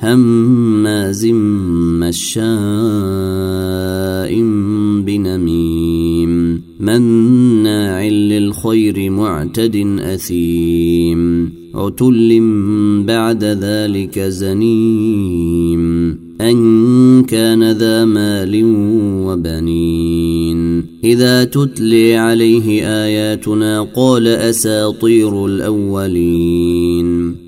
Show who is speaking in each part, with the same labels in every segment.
Speaker 1: هماز مشاء بنميم مناع للخير معتد أثيم عتل بعد ذلك زنيم أن كان ذا مال وبنين إذا تتلي عليه آياتنا قال أساطير الأولين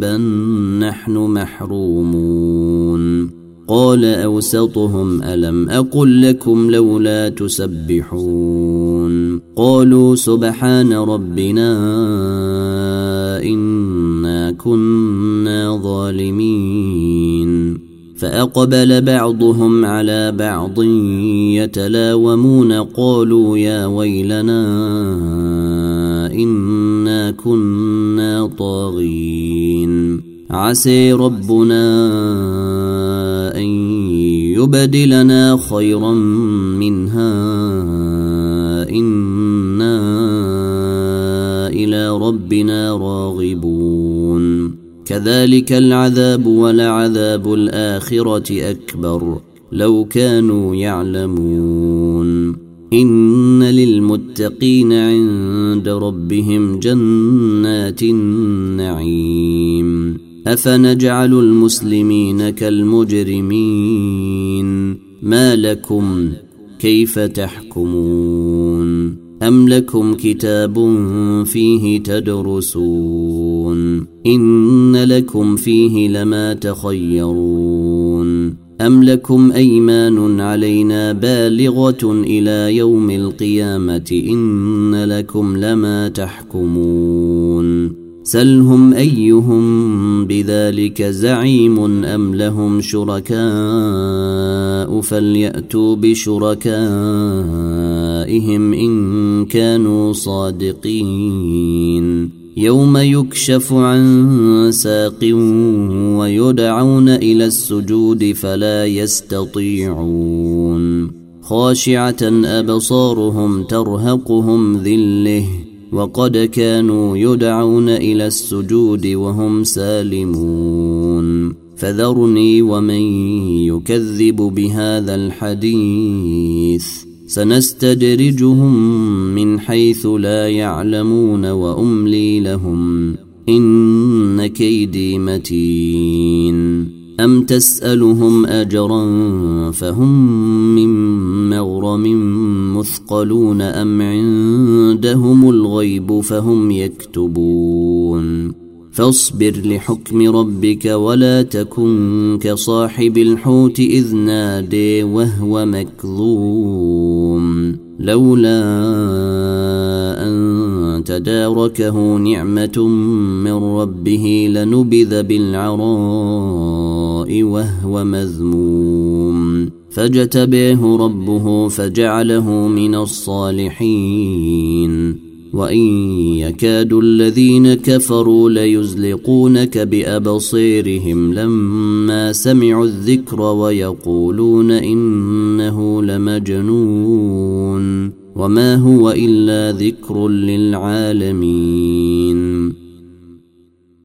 Speaker 1: بل نحن محرومون. قال أوسطهم ألم أقل لكم لولا تسبحون؟ قالوا سبحان ربنا إنا كنا ظالمين. فأقبل بعضهم على بعض يتلاومون قالوا يا ويلنا إنا كنا طاغين. عسي ربنا أن يبدلنا خيرا منها. إنا إلى ربنا راغبون. كذلك العذاب ولعذاب الآخرة أكبر. لو كانوا يعلمون. إن للمتقين عند ربهم جنات النعيم. أفنجعل المسلمين كالمجرمين؟ ما لكم كيف تحكمون؟ أم لكم كتاب فيه تدرسون؟ إن لكم فيه لما تخيرون؟ أم لكم أيمان علينا بالغة إلى يوم القيامة؟ إن لكم لما تحكمون؟ سلهم أيهم بذلك زعيم أم لهم شركاء فليأتوا بشركائهم إن كانوا صادقين يوم يكشف عن ساق ويدعون إلى السجود فلا يستطيعون خاشعه ابصارهم ترهقهم ذله وقد كانوا يدعون إلى السجود وهم سالمون. فذرني ومن يكذب بهذا الحديث. سنستدرجهم من حيث لا يعلمون وأملي لهم. إن كيدي متين. أم تسألهم أجرا فهم من مغرم مثقلون أم عندهم الغيب فهم يكتبون. فاصبر لحكم ربك ولا تكن كصاحب الحوت إذ نادي وهو مكذوب لولا أن تداركه نعمة من ربه لنبذ بالعراء وهو مذموم. فاجتبيه ربه فجعله من الصالحين. وإن يكاد الذين كفروا ليزلقونك بأبصيرهم لما سمعوا الذكر ويقولون إنه لمجنون. وما هو إلا ذكر للعالمين.